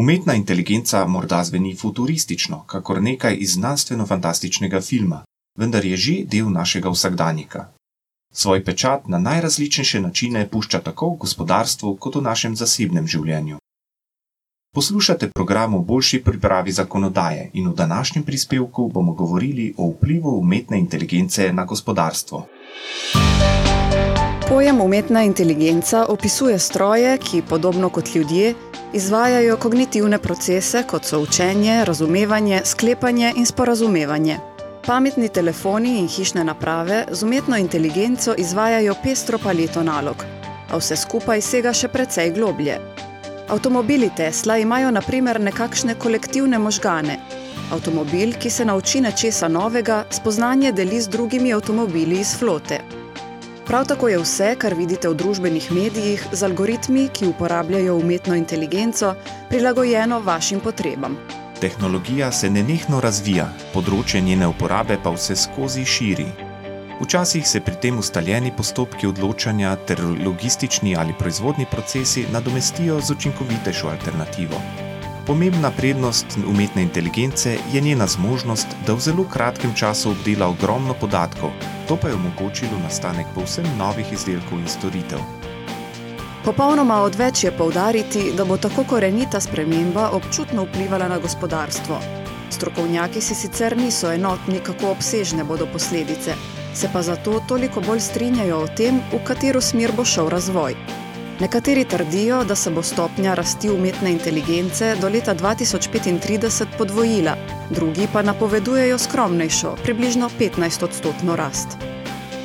Umetna inteligenca morda zveni futuristično, kakor nekaj iz znanstveno-fantastičnega filma, vendar je že del našega vsakdanjika. Svoj pečat na najrazličnejše načine pušča tako v gospodarstvu kot v našem zasebnem življenju. Poslušate program o boljši pripravi zakonodaje in v današnjem prispevku bomo govorili o vplivu umetne inteligence na gospodarstvo. Pojem umetna inteligenca opisuje stroje, ki, podobno kot ljudje, izvajajo kognitivne procese, kot so učenje, razumevanje, sklepanje in sporazumevanje. Pametni telefoni in hišne naprave z umetno inteligenco izvajajo pestro paleto nalog, a vse skupaj sega še precej globlje. Avtomobili Tesla imajo naprimer nekakšne kolektivne možgane. Avtomobil, ki se nauči nečesa novega, spoznanje deli z drugimi avtomobili iz flote. Prav tako je vse, kar vidite v družbenih medijih, z algoritmi, ki uporabljajo umetno inteligenco, prilagojeno vašim potrebam. Tehnologija se nenehno razvija, področje njene uporabe pa vse skozi širi. Včasih se pri tem ustaljeni postopki odločanja ter logistični ali proizvodni procesi nadomestijo z učinkovitejšo alternativo. Pomembna prednost umetne inteligence je njena zmožnost, da v zelo kratkem času obdela ogromno podatkov, to pa je omogočilo nastanek povsem novih izdelkov in storitev. Popolnoma odveč je poudariti, da bo tako korenita sprememba občutno vplivala na gospodarstvo. Strokovnjaki si sicer niso enotni, kako obsežne bodo posledice, se pa zato toliko bolj strinjajo o tem, v katero smer bo šel razvoj. Nekateri trdijo, da se bo stopnja rasti umetne inteligence do leta 2035 podvojila, drugi pa napovedujejo skromnejšo, približno 15-odstotno rast.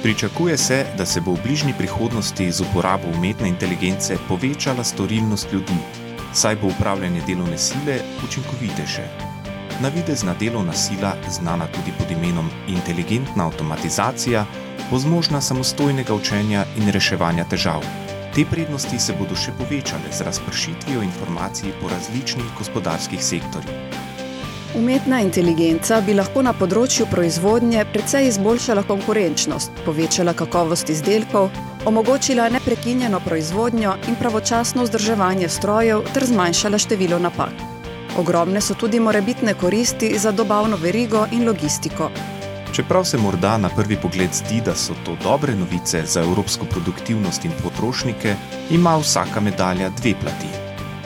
Pričakuje se, da se bo v bližnji prihodnosti z uporabo umetne inteligence povečala storilnost ljudi, saj bo upravljanje delovne sile učinkovitejše. Navidezna delovna sila, znana tudi pod imenom inteligentna avtomatizacija, bo zmožna samostojnega učenja in reševanja težav. Te prednosti se bodo še povečale z razpršitvijo informacij po različnih gospodarskih sektorjih. Umetna inteligenca bi lahko na področju proizvodnje precej izboljšala konkurenčnost, povečala kakovost izdelkov, omogočila neprekinjeno proizvodnjo in pravočasno vzdrževanje strojev ter zmanjšala število napak. Ogromne so tudi morebitne koristi za dobavno verigo in logistiko. Čeprav se morda na prvi pogled zdi, da so to dobre novice za evropsko produktivnost in potrošnike, ima vsaka medalja dve plati.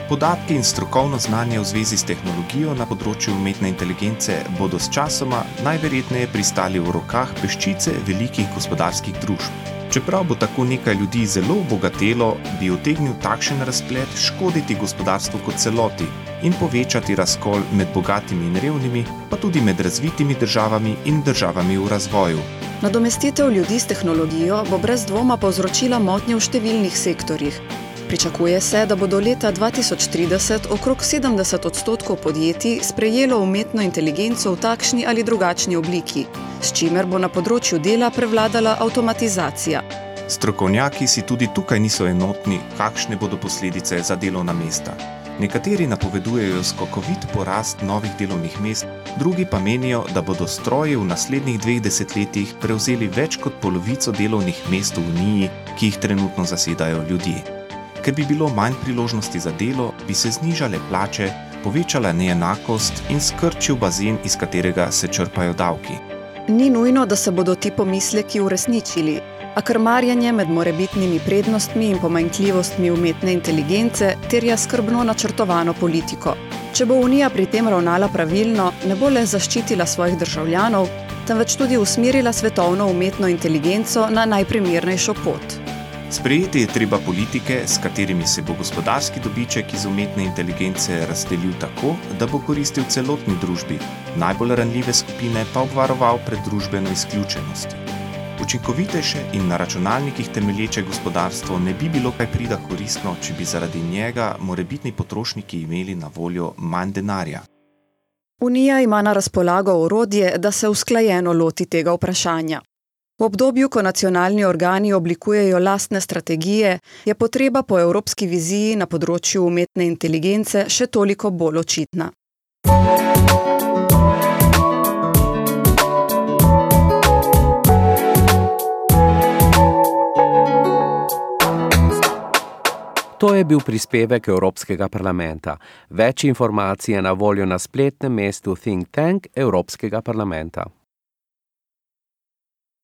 Podatki in strokovno znanje v zvezi s tehnologijo na področju umetne inteligence bodo s časoma najverjetneje pristali v rokah peščice velikih gospodarskih družb. Čeprav bo tako nekaj ljudi zelo obogatelo, bi utegnil takšen razplet škoditi gospodarstvu kot celoti in povečati razkol med bogatimi in revnimi, pa tudi med razvitimi državami in državami v razvoju. Nadomestitev ljudi s tehnologijo bo brez dvoma povzročila motnje v številnih sektorjih, Pričakuje se, da bo do leta 2030 okrog 70 odstotkov podjetij sprejelo umetno inteligenco v takšni ali drugačni obliki, s čimer bo na področju dela prevladala avtomatizacija. Strokovnjaki si tudi tukaj niso enotni, kakšne bodo posledice za delovna mesta. Nekateri napovedujejo skokovit porast novih delovnih mest, drugi pa menijo, da bodo stroji v naslednjih dveh desetletjih prevzeli več kot polovico delovnih mest v Uniji, ki jih trenutno zasedajo ljudje. Ker bi bilo manj priložnosti za delo, bi se znižale plače, povečala neenakost in skrčil bazen, iz katerega se črpajo davki. Ni nujno, da se bodo ti pomisleki uresničili, a krmarjanje med morebitnimi prednostmi in pomanjkljivostmi umetne inteligence terja skrbno načrtovano politiko. Če bo Unija pri tem ravnala pravilno, ne bo le zaščitila svojih državljanov, temveč tudi usmerila svetovno umetno inteligenco na najprimernejšo pot. Sprejeti je treba politike, s katerimi se bo gospodarski dobiček iz umetne inteligence razdelil tako, da bo koristil celotni družbi, najbolj ranljive skupine pa obvaroval pred družbeno izključenostjo. Učinkovitejše in na računalnikih temelječe gospodarstvo ne bi bilo kaj prida koristno, če bi zaradi njega morebitni potrošniki imeli na voljo manj denarja. Unija ima na razpolago orodje, da se usklajeno loti tega vprašanja. V obdobju, ko nacionalni organi oblikujejo lastne strategije, je potreba po evropski viziji na področju umetne inteligence še toliko bolj očitna. Je bil prispevek Evropskega parlamenta. Več informacij je na voljo na spletnem mestu Think Tank Evropskega parlamenta.